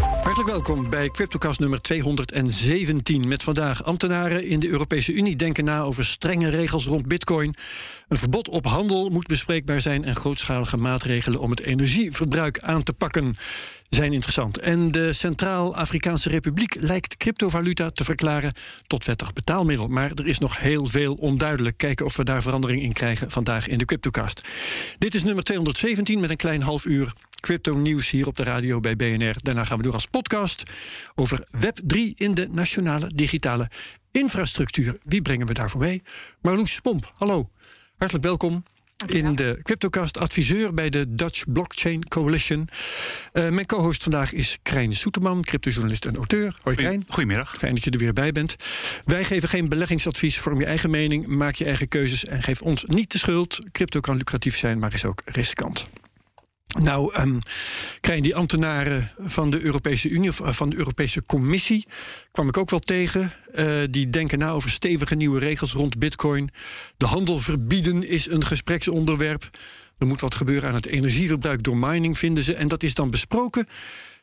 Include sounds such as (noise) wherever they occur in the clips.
Hartelijk welkom bij Cryptocast nummer 217. Met vandaag ambtenaren in de Europese Unie denken na over strenge regels rond Bitcoin. Een verbod op handel moet bespreekbaar zijn en grootschalige maatregelen om het energieverbruik aan te pakken zijn interessant. En de Centraal-Afrikaanse Republiek lijkt cryptovaluta te verklaren tot wettig betaalmiddel. Maar er is nog heel veel onduidelijk. Kijken of we daar verandering in krijgen vandaag in de Cryptocast. Dit is nummer 217 met een klein half uur crypto nieuws hier op de radio bij BNR. Daarna gaan we door als podcast over Web3 in de nationale digitale infrastructuur. Wie brengen we daarvoor mee? Marloes Pomp, hallo. Hartelijk welkom in de Cryptocast, adviseur bij de Dutch Blockchain Coalition. Uh, mijn co-host vandaag is Krijn Soeterman, cryptojournalist en auteur. Hoi Krijn. Goedemiddag. Fijn dat je er weer bij bent. Wij geven geen beleggingsadvies, vorm je eigen mening, maak je eigen keuzes en geef ons niet de schuld. Crypto kan lucratief zijn, maar is ook riskant. Nou, um, krijgen die ambtenaren van de Europese Unie of van de Europese Commissie, kwam ik ook wel tegen. Uh, die denken na over stevige nieuwe regels rond Bitcoin. De handel verbieden is een gespreksonderwerp. Er moet wat gebeuren aan het energieverbruik door mining, vinden ze. En dat is dan besproken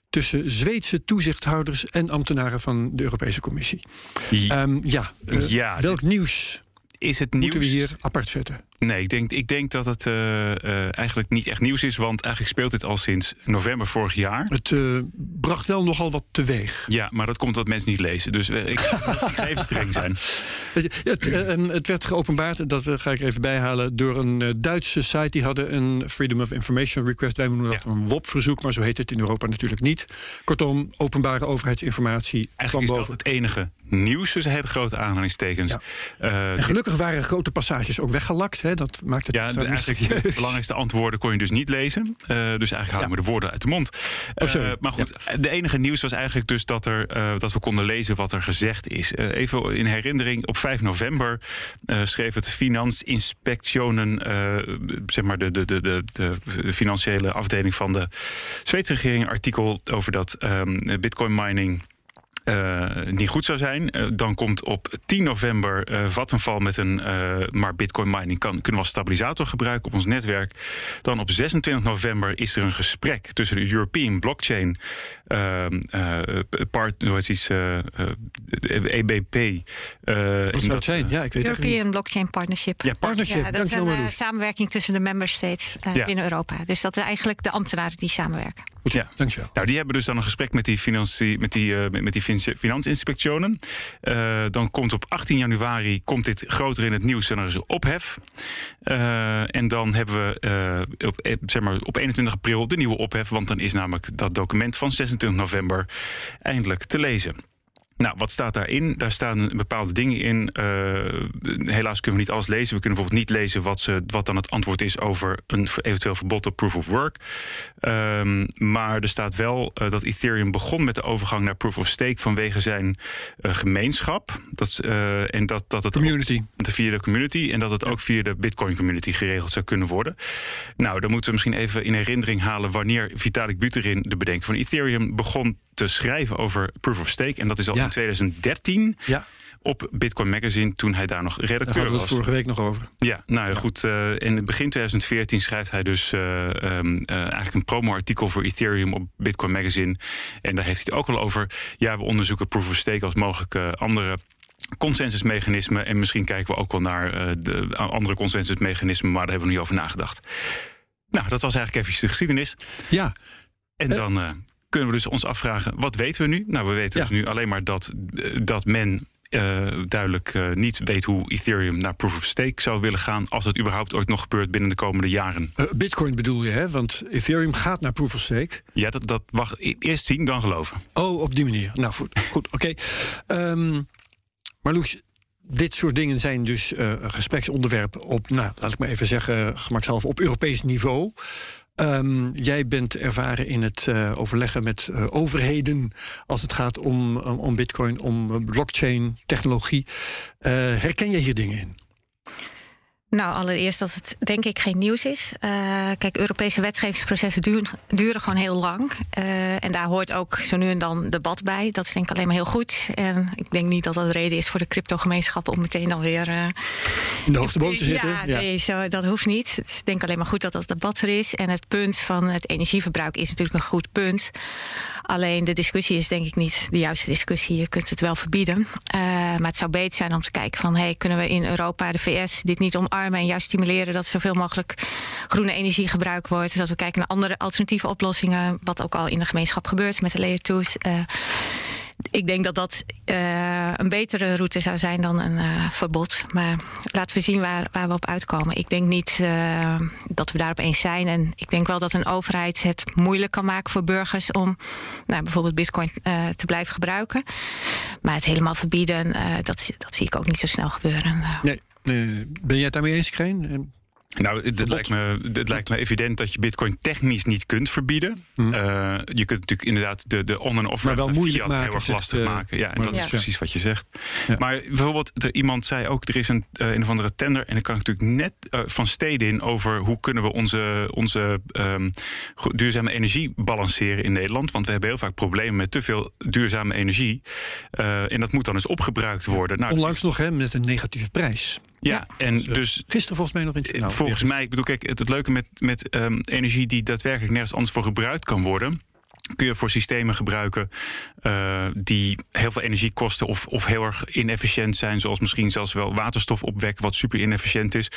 tussen Zweedse toezichthouders en ambtenaren van de Europese Commissie. Ja, um, ja, uh, ja welk nieuws is het nieuws? moeten we hier apart zetten? Nee, ik denk, ik denk dat het uh, uh, eigenlijk niet echt nieuws is. Want eigenlijk speelt dit al sinds november vorig jaar. Het uh, bracht wel nogal wat teweeg. Ja, maar dat komt omdat mensen niet lezen. Dus ik, (laughs) ga even streng zijn. Het, het, werd geopenbaard, dat ga ik even bijhalen... door een Duitse site. Die hadden een Freedom of Information Request. Wij noemen dat ja. een WOP-verzoek, maar zo heet het in Europa natuurlijk niet. Kortom, openbare overheidsinformatie. Eigenlijk is dat het enige nieuws tussen hele grote aanhalingstekens. Ja. en gelukkig waren grote passages ook weggelakt... Hè? Dat maakt het ja, eigenlijk de belangrijkste antwoorden kon je dus niet lezen. Uh, dus eigenlijk halen we de woorden uit de mond. Oh, uh, maar goed, ja. de enige nieuws was eigenlijk dus dat, er, uh, dat we konden lezen wat er gezegd is. even in herinnering, op 5 november schreef het Finansinspectionen, zeg maar de, de, de, de, de financiële afdeling van de Zweedse regering, artikel over dat um, bitcoin mining uh, niet goed zou zijn. Uh, dan komt op 10 november uh, Vattenfall met een. maar Bitcoin mining kan, kunnen we als stabilisator gebruiken op ons netwerk. Dan op 26 november is er een gesprek tussen de European Blockchain part, hoe EBP. Wat zou het zijn? Ja, ik weet European Blockchain Partnership. Ja, partnership. Ja, dat is een samenwerking tussen de member states ja. binnen Europa. Dus dat is eigenlijk de ambtenaren die samenwerken. Goed, ja. dankjewel. Nou, die hebben dus dan een gesprek met die, financie, met die, met die Finansinspectionen. Uh, dan komt op 18 januari komt dit groter in het nieuws en er is een ophef. Uh, en dan hebben we uh, op, zeg maar, op 21 april de nieuwe ophef, want dan is namelijk dat document van 26 november eindelijk te lezen. Nou, wat staat daarin? Daar staan bepaalde dingen in. Uh, helaas kunnen we niet alles lezen. We kunnen bijvoorbeeld niet lezen wat, ze, wat dan het antwoord is over een eventueel verbod op proof of work. Um, maar er staat wel uh, dat Ethereum begon met de overgang naar proof of stake vanwege zijn uh, gemeenschap. Dat, en dat, dat het community. Ook, via de community. En dat het ook via de Bitcoin community geregeld zou kunnen worden. Nou, dan moeten we misschien even in herinnering halen wanneer Vitalik Buterin, de bedenker van Ethereum, begon te schrijven over proof of stake. En dat is al ja. In 2013. Ja op Bitcoin Magazine toen hij daar nog redacteur daar hadden we was. vorige week nog over. Ja, nou ja, goed. Uh, in begin 2014 schrijft hij dus uh, um, uh, eigenlijk een promo-artikel voor Ethereum op Bitcoin Magazine. En daar heeft hij het ook al over. Ja, we onderzoeken proof of stake als mogelijke andere consensusmechanismen. En misschien kijken we ook wel naar de andere consensusmechanismen, maar daar hebben we nog niet over nagedacht. Nou, dat was eigenlijk even de geschiedenis. Ja. En dan kunnen we dus ons afvragen, wat weten we nu? Nou, we weten ja. dus nu alleen maar dat, dat men uh, duidelijk uh, niet weet hoe Ethereum naar proof of stake zou willen gaan. als het überhaupt ooit nog gebeurt binnen de komende jaren. Uh, Bitcoin bedoel je, hè? Want Ethereum gaat naar proof of stake. Ja, dat, dat wacht eerst zien, dan geloven. Oh, op die manier. Nou, goed, goed oké. Okay. Um, maar Loes, dit soort dingen zijn dus gespreksonderwerpen op, nou, laat ik maar even zeggen, gemakshalve op Europees niveau. Um, jij bent ervaren in het uh, overleggen met uh, overheden als het gaat om, um, om bitcoin, om blockchain, technologie. Herken je hier dingen in? Nou, allereerst dat het denk ik geen nieuws is. Uh, kijk, Europese wetgevingsprocessen duren, duren gewoon heel lang. Uh, en daar hoort ook zo nu en dan debat bij. Dat is denk ik alleen maar heel goed. En ik denk niet dat dat reden is voor de cryptogemeenschap om meteen dan weer. Uh, in de hoogste boot te zitten. Ja, nee, zo, dat hoeft niet. Het is denk ik alleen maar goed dat dat debat er is. En het punt van het energieverbruik is natuurlijk een goed punt. Alleen de discussie is denk ik niet de juiste discussie. Je kunt het wel verbieden. maar het zou beter zijn om te kijken van hey, kunnen we in Europa, de VS, dit niet omarmen en juist stimuleren dat zoveel mogelijk groene energie gebruikt wordt. Dat we kijken naar andere alternatieve oplossingen, wat ook al in de gemeenschap gebeurt met de layer 2's. Uh, ik denk dat dat uh, een betere route zou zijn dan een uh, verbod. Maar laten we zien waar, waar we op uitkomen. Ik denk niet dat we daarop eens zijn. En ik denk wel dat een overheid het moeilijk kan maken voor burgers om nou, bijvoorbeeld bitcoin te blijven gebruiken. Maar het helemaal verbieden, dat, dat zie ik ook niet zo snel gebeuren. Nee. Uh, ben jij het daarmee eens, Krijn? Nou, het lijkt, me, het lijkt me evident dat je bitcoin technisch niet kunt verbieden. Mm. Uh, je kunt natuurlijk inderdaad de, de on- en off maar wel moeilijk maken, heel erg lastig uh, maken. Ja, en dat is precies wat je zegt. Ja. Maar bijvoorbeeld, er, iemand zei ook, er is een, uh, een of andere tender... en dan kan ik natuurlijk net van steden in over... hoe kunnen we onze, onze um, duurzame energie balanceren in Nederland. Want we hebben heel vaak problemen met te veel duurzame energie. en dat moet dan eens opgebruikt worden. Nou, Onlangs nog hè, met een negatieve prijs. Ja, en dus, dus. Gisteren volgens mij nog in nou, Volgens mij, ik bedoel, kijk, het, het leuke met, met um, energie die daadwerkelijk nergens anders voor gebruikt kan worden kun je voor systemen gebruiken uh, die heel veel energie kosten of, of heel erg inefficiënt zijn, zoals misschien zelfs wel waterstof opwekken, wat super inefficiënt is.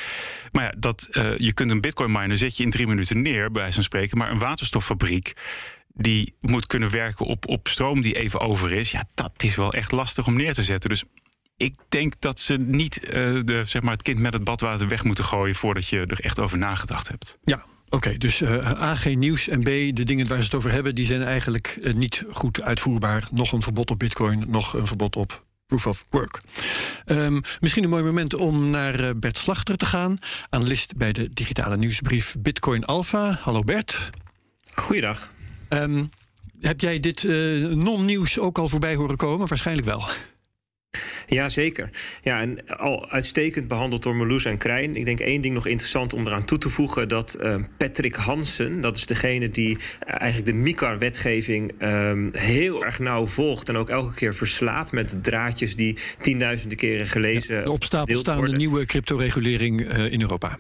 Maar ja, dat, uh, je kunt een bitcoin miner zet je in drie minuten neer, bij wijze van spreken, maar een waterstoffabriek die moet kunnen werken op, op stroom die even over is. Ja, dat is wel echt lastig om neer te zetten. Dus ik denk dat ze niet uh, de, zeg maar het kind met het badwater weg moeten gooien voordat je er echt over nagedacht hebt. Ja, Oké, okay, dus uh, A, geen nieuws en B, de dingen waar ze het over hebben, die zijn eigenlijk uh, niet goed uitvoerbaar. Nog een verbod op bitcoin, nog een verbod op proof of work. Um, misschien een mooi moment om naar uh, Bert Slachter te gaan, analist bij de digitale nieuwsbrief Bitcoin Alpha. Hallo Bert. Goeiedag. Um, heb jij dit non-nieuws ook al voorbij horen komen? Waarschijnlijk wel. Ja, zeker. Ja, en al uitstekend behandeld door Meloes en Krijn. Ik denk één ding nog interessant om eraan toe te voegen: dat uh, Patrick Hansen, dat is degene die eigenlijk de MICAR-wetgeving um, heel erg nauw volgt en ook elke keer verslaat met draadjes die tienduizenden keren gelezen. Ja, de staande nieuwe cryptoregulering uh, in Europa.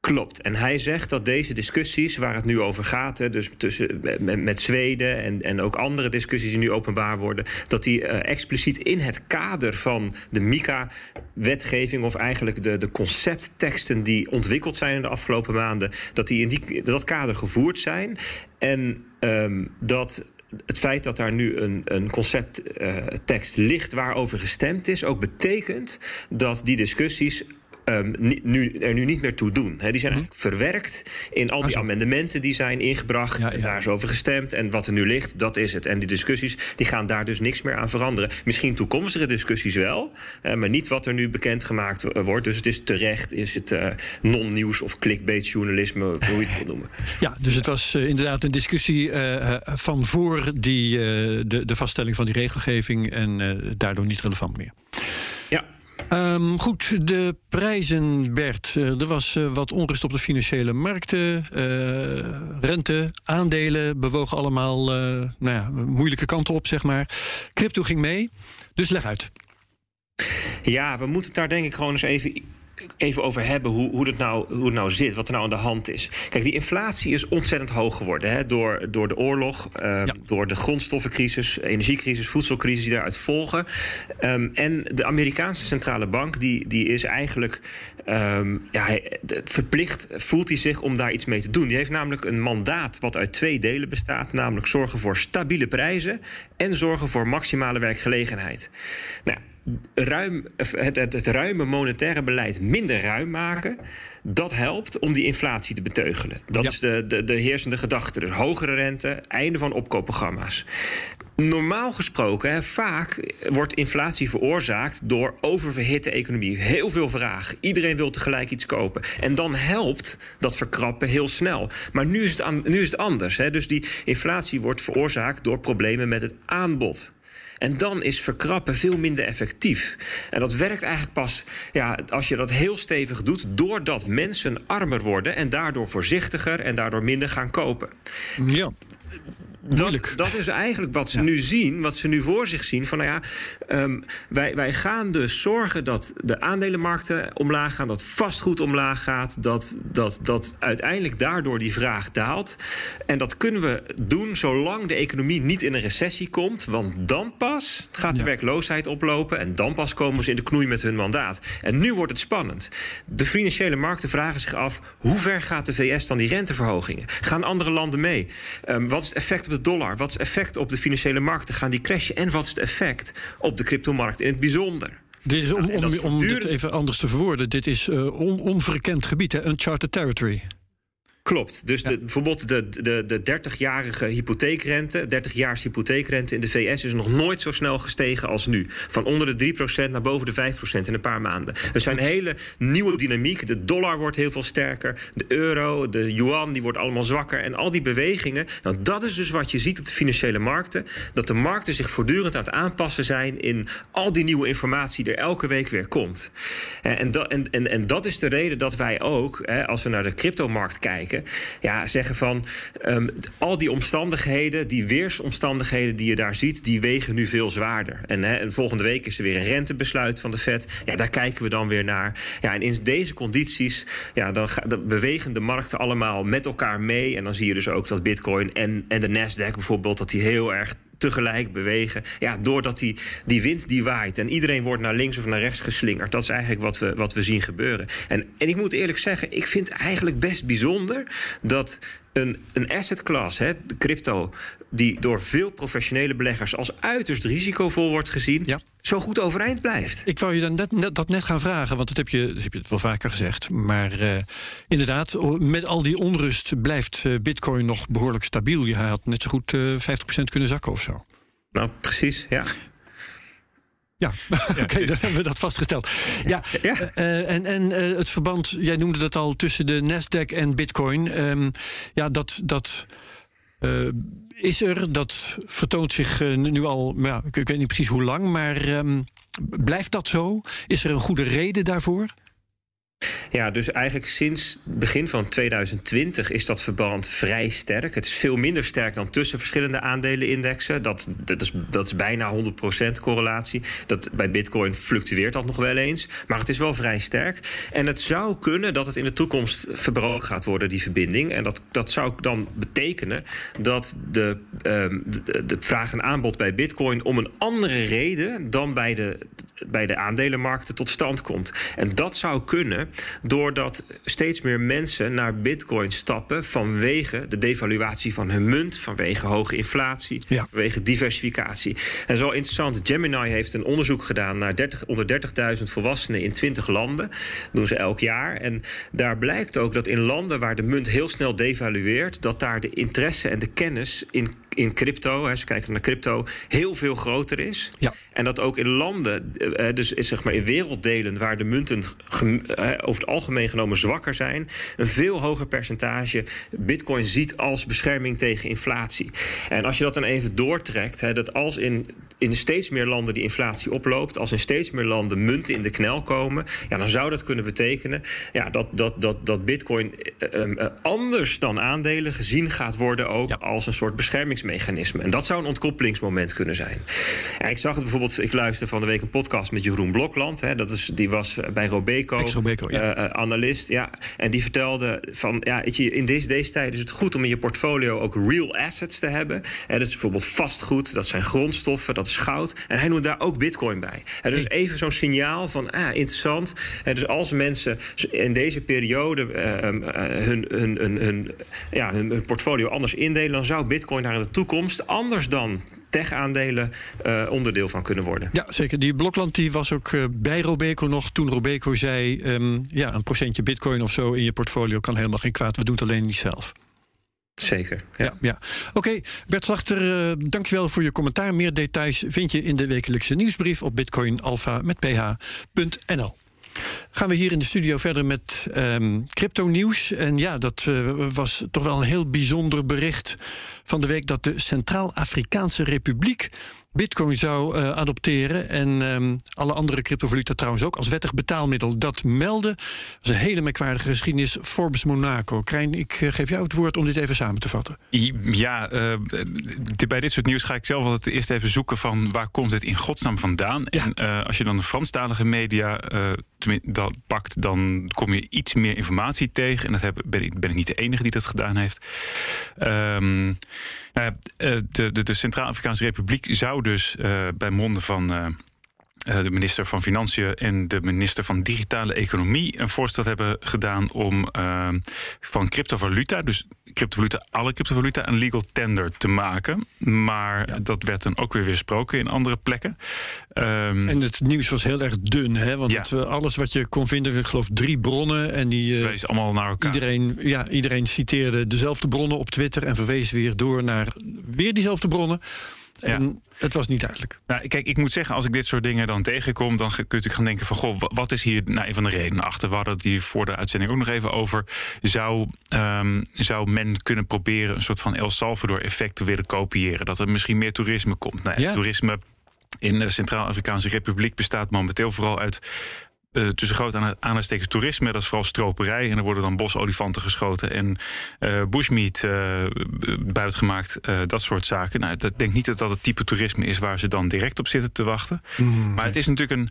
Klopt. En hij zegt dat deze discussies waar het nu over gaat, dus tussen, met, Zweden en, en ook andere discussies die nu openbaar worden, dat die uh, expliciet in het kader van de MICA-wetgeving, of eigenlijk de, de conceptteksten die ontwikkeld zijn in de afgelopen maanden, dat die in die, dat kader gevoerd zijn. En um, dat het feit dat daar nu een, een concepttekst uh, ligt waarover gestemd is, ook betekent dat die discussies um, nu, er nu niet meer toe doen. He, die zijn eigenlijk verwerkt in al die amendementen die zijn ingebracht. Ja, ja. Daar is over gestemd. En wat er nu ligt, dat is het. En die discussies die gaan daar dus niks meer aan veranderen. Misschien toekomstige discussies wel, uh, maar niet wat er nu bekendgemaakt wordt. Dus het is terecht, is het uh, non-nieuws of clickbait journalisme, hoe je het wil noemen. (laughs) Ja, dus het was uh, inderdaad een discussie uh, van voor die, de, de vaststelling van die regelgeving en daardoor niet relevant meer. Um, goed, de prijzen, Bert. Uh, er was uh, wat onrust op de financiële markten. Uh, rente, aandelen bewogen allemaal nou ja, moeilijke kanten op, zeg maar. Crypto ging mee, dus leg uit. Ja, we moeten het daar denk ik gewoon eens even even over hebben hoe, hoe, het nou, hoe het nou zit, wat er nou aan de hand is. Kijk, die inflatie is ontzettend hoog geworden hè, door, door de oorlog, ja. door de grondstoffencrisis, energiecrisis, voedselcrisis die daaruit volgen. Um, en de Amerikaanse centrale bank, die, die is eigenlijk um, ja, verplicht, voelt hij zich om daar iets mee te doen. Die heeft namelijk een mandaat wat uit twee delen bestaat, namelijk zorgen voor stabiele prijzen en zorgen voor maximale werkgelegenheid. Nou, ruim, het, het, het ruime monetaire beleid minder ruim maken. Dat helpt om die inflatie te beteugelen. Dat ja. is de, de, de heersende gedachte. Dus hogere rente, einde van opkoopprogramma's. Normaal gesproken, hè, vaak wordt inflatie veroorzaakt door oververhitte economie. Heel veel vraag. Iedereen wil tegelijk iets kopen. En dan helpt dat verkrappen heel snel. Maar nu is het, nu is het anders. Hè. Dus die inflatie wordt veroorzaakt door problemen met het aanbod. En dan is verkrappen veel minder effectief. En dat werkt eigenlijk pas ja, als je dat heel stevig doet, doordat mensen armer worden en daardoor voorzichtiger en daardoor minder gaan kopen. Ja. Dat, dat, is eigenlijk wat ze nu zien, wat ze nu voor zich zien. Van nou ja, um, wij, wij gaan dus zorgen dat de aandelenmarkten omlaag gaan, dat vastgoed omlaag gaat, dat, dat, dat uiteindelijk daardoor die vraag daalt. En dat kunnen we doen zolang de economie niet in een recessie komt, want dan pas gaat de werkloosheid oplopen en dan pas komen ze in de knoei met hun mandaat. En nu wordt het spannend. De financiële markten vragen zich af hoe ver gaat de VS dan die renteverhogingen? Gaan andere landen mee? Um, wat is het effect op de dollar? Wat is het effect op de financiële markten? Gaan die crashen? En wat is het effect op de cryptomarkt in het bijzonder? Dit is om, om, om dit even anders te verwoorden. Dit is uh, on, onverkend gebied, hè? uncharted territory. Klopt. Dus de, bijvoorbeeld de, de, de 30-jarige hypotheekrente, 30 jaars hypotheekrente in de VS is nog nooit zo snel gestegen als nu. Van onder de 3% naar boven de 5% in een paar maanden. Er zijn hele nieuwe dynamiek. De dollar wordt heel veel sterker. De euro, de yuan, die wordt allemaal zwakker. En al die bewegingen. Nou, dat is dus wat je ziet op de financiële markten. Dat de markten zich voortdurend aan het aanpassen zijn in al die nieuwe informatie die er elke week weer komt. En, dat, en, en, en dat is de reden dat wij ook, hè, als we naar de cryptomarkt kijken ja, zeggen van um, al die omstandigheden, die weersomstandigheden die je daar ziet, die wegen nu veel zwaarder. En, volgende week is er weer een rentebesluit van de Fed. Ja, daar kijken we dan weer naar. Ja, en in deze condities, ja, dan, dan bewegen de markten allemaal met elkaar mee. En dan zie je dus ook dat Bitcoin en, en de Nasdaq bijvoorbeeld, dat die heel erg tegelijk bewegen. Ja, doordat die, die wind die waait en iedereen wordt naar links of naar rechts geslingerd. Dat is eigenlijk wat we, wat we zien gebeuren. En, en ik moet eerlijk zeggen, ik vind eigenlijk best bijzonder dat een, een asset class, hè, de crypto, die door veel professionele beleggers als uiterst risicovol wordt gezien, ja. zo goed overeind blijft. Ik wou je dan net, net, dat net gaan vragen, want dat heb je, dat heb je wel vaker gezegd. Maar uh, inderdaad, met al die onrust blijft uh, Bitcoin nog behoorlijk stabiel. Je had net zo goed uh, 50% kunnen zakken of zo. Nou, precies, ja. (laughs) Ja, oké, okay, dan hebben we dat vastgesteld. Ja, ja. Uh, en, en uh, het verband, jij noemde dat al, tussen de Nasdaq en Bitcoin. Um, ja, dat, dat uh, is er, dat vertoont zich nu al, ja, ik, ik, weet niet precies hoe lang, maar um, blijft dat zo? Is er een goede reden daarvoor? Ja, dus eigenlijk sinds begin van 2020 is dat verband vrij sterk. Het is veel minder sterk dan tussen verschillende aandelenindexen. Dat, dat, is, dat is bijna 100% correlatie. Dat, bij Bitcoin fluctueert dat nog wel eens. Maar het is wel vrij sterk. En het zou kunnen dat het in de toekomst verbroken gaat worden, die verbinding. En dat, dat zou dan betekenen dat de, um, de, de vraag en aanbod bij Bitcoin om een andere reden dan bij de, bij de aandelenmarkten tot stand komt. En dat zou kunnen doordat steeds meer mensen naar bitcoin stappen vanwege de devaluatie van hun munt, vanwege hoge inflatie, ja. vanwege diversificatie. En zo interessant, Gemini heeft een onderzoek gedaan naar 30, onder 30.000 volwassenen in 20 landen. Dat doen ze elk jaar. En daar blijkt ook dat in landen waar de munt heel snel devalueert, dat daar de interesse en de kennis in in crypto, als je kijkt naar crypto, heel veel groter is. Ja. En dat ook in landen, eh, eh, dus zeg maar in werelddelen waar de munten eh, over het algemeen genomen zwakker zijn, een veel hoger percentage bitcoin ziet als bescherming tegen inflatie. En als je dat dan even doortrekt, dat als in, in steeds meer landen die inflatie oploopt, als in steeds meer landen munten in de knel komen, ja, dan zou dat kunnen betekenen ja, dat, dat, dat, dat bitcoin anders dan aandelen gezien gaat worden ook als een soort bescherming mechanisme. En dat zou een ontkoppelingsmoment kunnen zijn. ik zag het bijvoorbeeld, ik luisterde van de week een podcast met Jeroen Blokland. Hè, dat is, die was bij Robeco, Robeco ja. uh, analist. Ja, en die vertelde van, ja, weet je, in deze, deze tijd is het goed om in je portfolio ook real assets te hebben. En dat is bijvoorbeeld vastgoed, dat zijn grondstoffen, dat is goud. En hij noemt daar ook bitcoin bij. En dus even zo'n signaal van, ah, interessant. En dus als mensen in deze periode uh, hun, hun, hun, hun, ja, hun, portfolio anders indelen, dan zou bitcoin daar in de toekomst anders dan tech-aandelen onderdeel van kunnen worden. Ja, zeker. Die Blokland die was ook bij Robeco nog toen Robeco zei... Um, ja, een procentje bitcoin of zo in je portfolio kan helemaal geen kwaad. We doen het alleen niet zelf. Zeker. Ja, ja. Oké, Bert Slachter, uh, dankjewel voor je commentaar. Meer details vind je in de wekelijkse nieuwsbrief op bitcoinalpha met ph.nl gaan we hier in de studio verder met um, crypto-nieuws. En ja, dat uh, was toch wel een heel bijzonder bericht van de week dat de Centraal-Afrikaanse Republiek Bitcoin zou uh, adopteren. En um, alle andere cryptovaluta trouwens ook als wettig betaalmiddel. Dat melden. Dat is een hele merkwaardige geschiedenis. Forbes Monaco. Krijn, ik uh, geef jou het woord om dit even samen te vatten. Ja, uh, bij dit soort nieuws ga ik zelf altijd eerst even zoeken van waar komt het in godsnaam vandaan. Ja. En als je dan de Franstalige media dat pakt, dan kom je iets meer informatie tegen. En dat heb, ben, ik, ben ik niet de enige die dat gedaan heeft. Um, de, de, de Centraal-Afrikaanse Republiek zou dus uh, bij monden van uh, de minister van Financiën en de minister van Digitale Economie een voorstel hebben gedaan om uh, van cryptovaluta, dus cryptovaluta, alle cryptovaluta, een legal tender te maken. Maar ja. dat werd dan ook weer weersproken in andere plekken. Um, en het nieuws was heel erg dun, hè? Want ja. het, alles wat je kon vinden, ik geloof drie bronnen. En die uh, verwees allemaal naar elkaar. Iedereen, ja, iedereen citeerde dezelfde bronnen op Twitter en verwees weer door naar weer diezelfde bronnen. En ja. het was niet duidelijk. Nou, kijk, ik moet zeggen, als ik dit soort dingen dan tegenkom, dan kun je gaan denken van, goh, wat is hier nou een van de redenen achter? We hadden het hier voor de uitzending ook nog even over. Zou, um, zou men kunnen proberen een soort van El Salvador-effect te willen kopiëren? Dat er misschien meer toerisme komt. Nou, ja. Toerisme in de Centraal-Afrikaanse Republiek bestaat momenteel vooral uit uh, tussen grote aanhalingstekens toerisme. Dat is vooral stroperij. En er worden dan bosolifanten geschoten en uh, bushmeat uh, buitgemaakt. dat soort zaken. Nou, ik denk niet dat dat het type toerisme is waar ze dan direct op zitten te wachten. Mm, maar het is natuurlijk een.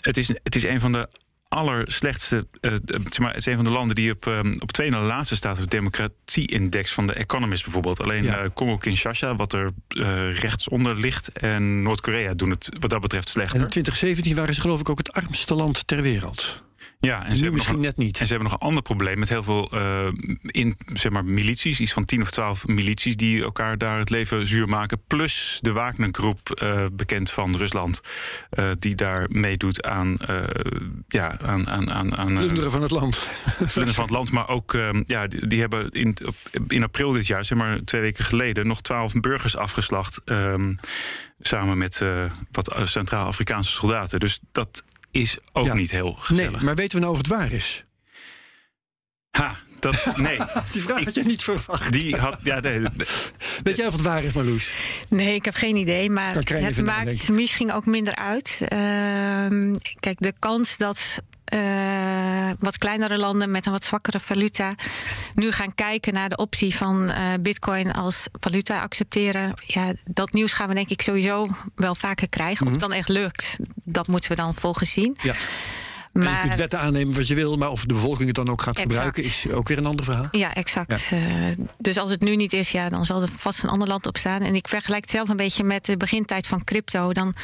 Het is, het is een van de allerslechtste. Uh, zeg maar, het is een van de landen die op, um, op twee na laatste staat op de democratie-index van de Economist bijvoorbeeld. Alleen ja. uh, Congo-Kinshasa, wat er uh, rechtsonder ligt, en Noord-Korea doen het wat dat betreft slechter. En in 2017 waren ze geloof ik ook het armste land ter wereld. Ja, en ze hebben misschien nog net niet. En ze hebben nog een ander probleem met heel veel uh, in, zeg maar, milities. Iets van tien of twaalf milities die elkaar daar het leven zuur maken. Plus de Wagner-groep, uh, bekend van Rusland, uh, die daar meedoet aan. ja, aan, aan, aan, aan plunderen van het land. Plunderen van het land, maar ook. ja, die, die, hebben in, in april dit jaar, zeg maar twee weken geleden, nog twaalf burgers afgeslacht. Um, samen met wat Centraal-Afrikaanse soldaten. Dus dat is ook ja. niet heel gezellig. Nee, maar weten we nou of het waar is? Ha, dat, (laughs) nee. die vraag had je niet verwacht. Die had, ja, nee. (laughs) Weet jij of het waar is, Marloes? Nee, ik heb geen idee. Maar het maakt misschien ook minder uit. Uh, kijk, de kans dat uh, wat kleinere landen met een wat zwakkere valuta nu gaan kijken naar de optie van uh, Bitcoin als valuta accepteren. Ja, dat nieuws gaan we denk ik sowieso wel vaker krijgen. Mm -hmm. Of het dan echt lukt, dat moeten we dan volgens zien. Ja. Maar, je kunt wetten aannemen wat je wil, maar of de bevolking het dan ook gaat exact. gebruiken, is ook weer een ander verhaal. Ja, exact. Ja. Uh, dus als het nu niet is, ja, dan zal er vast een ander land op staan. En ik vergelijk het zelf een beetje met de begintijd van crypto. Dan,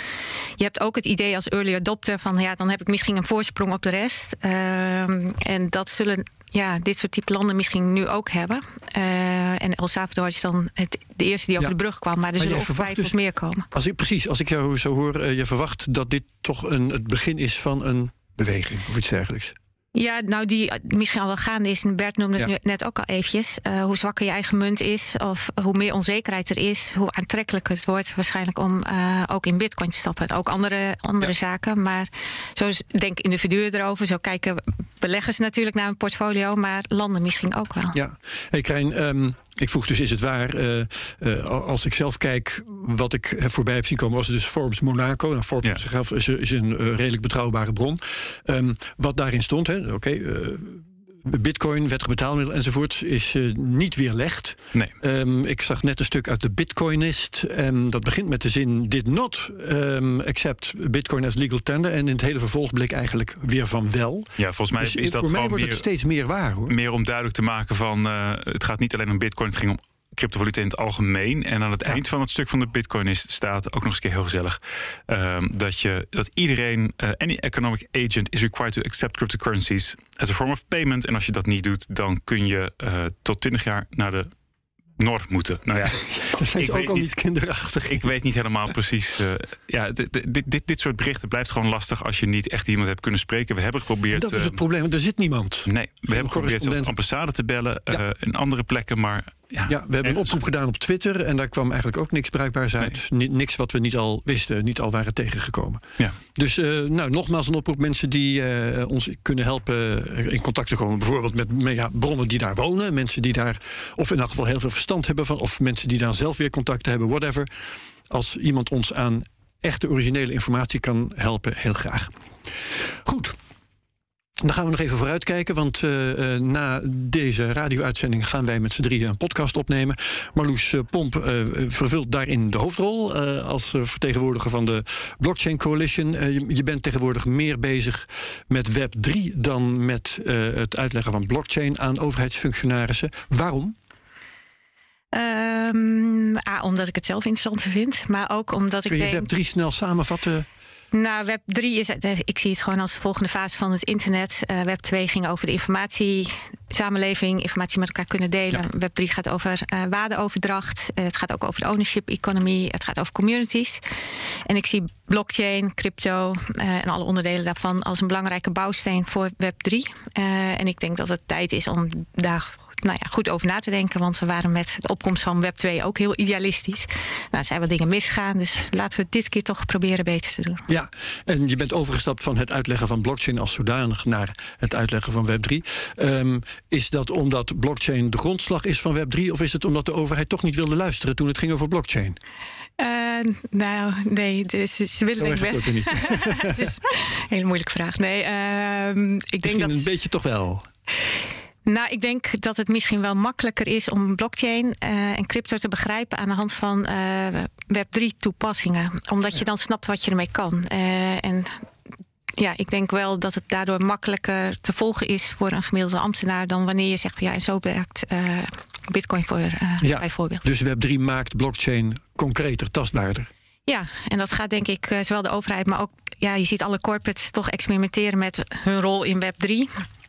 je hebt ook het idee als early adopter van ja, dan heb ik misschien een voorsprong op de rest. Uh, en dat zullen ja, dit soort type landen misschien nu ook hebben. Uh, en El Salvador is dan het, de eerste die over ja. de brug kwam. Maar er zullen ongetwijfeld dus, meer komen. Als ik, precies, als ik jou zo hoor, uh, je verwacht dat dit toch een, het begin is van een beweging of iets dergelijks. Ja, nou die misschien al wel gaande is. En Bert noemde het ja. net ook al eventjes. Uh, hoe zwakker je eigen munt is, of hoe meer onzekerheid er is, hoe aantrekkelijker het wordt waarschijnlijk om uh, ook in bitcoin te stappen. Ook andere, andere ja. zaken. Maar zo denken individuen erover. Zo kijken beleggers natuurlijk naar een portfolio, maar landen misschien ook wel. Ja, hey Krijn, um, ik vroeg dus, is het waar? Uh, uh, als ik zelf kijk, wat ik voorbij heb zien komen, was het dus Forbes Monaco. Nou, Forbes ja. is, is, een uh, redelijk betrouwbare bron. Um, wat daarin stond, oké, okay, Bitcoin, wettig betaalmiddel enzovoort, is uh, niet weerlegd. Nee. Um, ik zag net een stuk uit de Bitcoinist. Um, dat begint met de zin: Did not um, accept Bitcoin as legal tender. En in het hele vervolg bleek eigenlijk weer van wel. Ja, volgens mij dus is dat voor mij gewoon wordt meer, het steeds meer waar hoor. Meer om duidelijk te maken van: uh, het gaat niet alleen om Bitcoin, het ging om cryptovaluta in het algemeen. En aan het ja. eind van het stuk van de Bitcoin is, staat ook nog eens een keer heel gezellig um, dat je dat iedereen, uh, any economic agent is required to accept cryptocurrencies as a form of payment. En als je dat niet doet, dan kun je uh, tot 20 jaar naar de Nor moeten. Nou ja, (laughs) dat zijn ook al niet kinderachtig. Ik weet niet helemaal (laughs) precies. Uh, ja, dit, dit, dit soort berichten blijft gewoon lastig als je niet echt iemand hebt kunnen spreken. We hebben geprobeerd. En dat is het probleem, want er zit niemand. Nee, we hebben geprobeerd de ambassade te bellen ja. uh, in andere plekken, maar ja, ja, we hebben een oproep gedaan op Twitter en daar kwam eigenlijk ook niks bruikbaars uit. Nee. Niks wat we niet al wisten, niet al waren tegengekomen. Ja. Dus uh, nou, nogmaals een oproep mensen die ons kunnen helpen in contact te komen. Bijvoorbeeld met, bronnen die daar wonen. Mensen die daar of in elk geval heel veel verstand hebben van. Of mensen die daar zelf weer contacten hebben, whatever. als iemand ons aan echte originele informatie kan helpen, heel graag. Goed. Dan gaan we nog even vooruitkijken, want uh, na deze radio-uitzending gaan wij met z'n drieën een podcast opnemen. Marloes Pomp uh, vervult daarin de hoofdrol als vertegenwoordiger van de Blockchain Coalition. Je, je, bent tegenwoordig meer bezig met Web 3 dan met het uitleggen van blockchain aan overheidsfunctionarissen. Waarom? Um, A, omdat ik het zelf interessant vind, maar ook omdat ik. Kun je denk... Web 3 snel samenvatten? Nou, Web 3 is, ik zie het gewoon als de volgende fase van het internet. Uh, Web 2 ging over de informatiesamenleving, informatie met elkaar kunnen delen. Ja. Web 3 gaat over uh, waardeoverdracht. Uh, het gaat ook over de ownership economy. Het gaat over communities. En ik zie blockchain, crypto en alle onderdelen daarvan als een belangrijke bouwsteen voor Web 3. en ik denk dat het tijd is om daar nou ja, goed over na te denken. Want we waren met de opkomst van Web 2 ook heel idealistisch. Nou, zijn wat dingen misgaan. Dus laten we dit keer toch proberen beter te doen. Ja, en je bent overgestapt van het uitleggen van blockchain als zodanig naar het uitleggen van Web 3. Um, is dat omdat blockchain de grondslag is van Web 3? Of is het omdat de overheid toch niet wilde luisteren toen het ging over blockchain? Uh, nou, nee, dus ze willen wel. niet. (laughs) het is een hele moeilijke vraag. Nee, uh, ik Misschien denk dat een beetje toch wel. Nou, ik denk dat het misschien wel makkelijker is om blockchain uh, en crypto te begrijpen aan de hand van uh, Web3 toepassingen. Omdat je dan snapt wat je ermee kan. Uh, en ja, ik denk wel dat het daardoor makkelijker te volgen is voor een gemiddelde ambtenaar dan wanneer je zegt, ja, en zo werkt Bitcoin voor ja, bijvoorbeeld. Dus Web3 maakt blockchain concreter, tastbaarder. Ja, en dat gaat denk ik zowel de overheid, maar ook ja, je ziet alle corporates toch experimenteren met hun rol in Web3.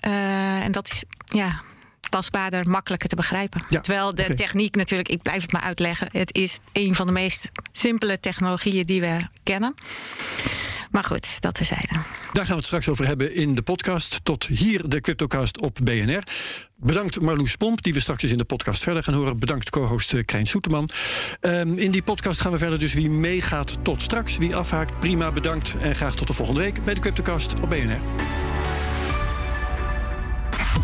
Uh, en dat is ja, tastbaarder, makkelijker te begrijpen. Ja, Terwijl de techniek natuurlijk, ik blijf het maar uitleggen, het is een van de meest simpele technologieën die we kennen. Maar goed, dat terzijde. Daar gaan we het straks over hebben in de podcast. Tot hier de Cryptocast op BNR. Bedankt Marloes Pomp, die we straks eens in de podcast verder gaan horen. Bedankt co-host Krijn Soeterman. Um, in die podcast gaan we verder dus wie meegaat tot straks. Wie afhaakt, prima, bedankt. En graag tot de volgende week bij de Cryptocast op BNR.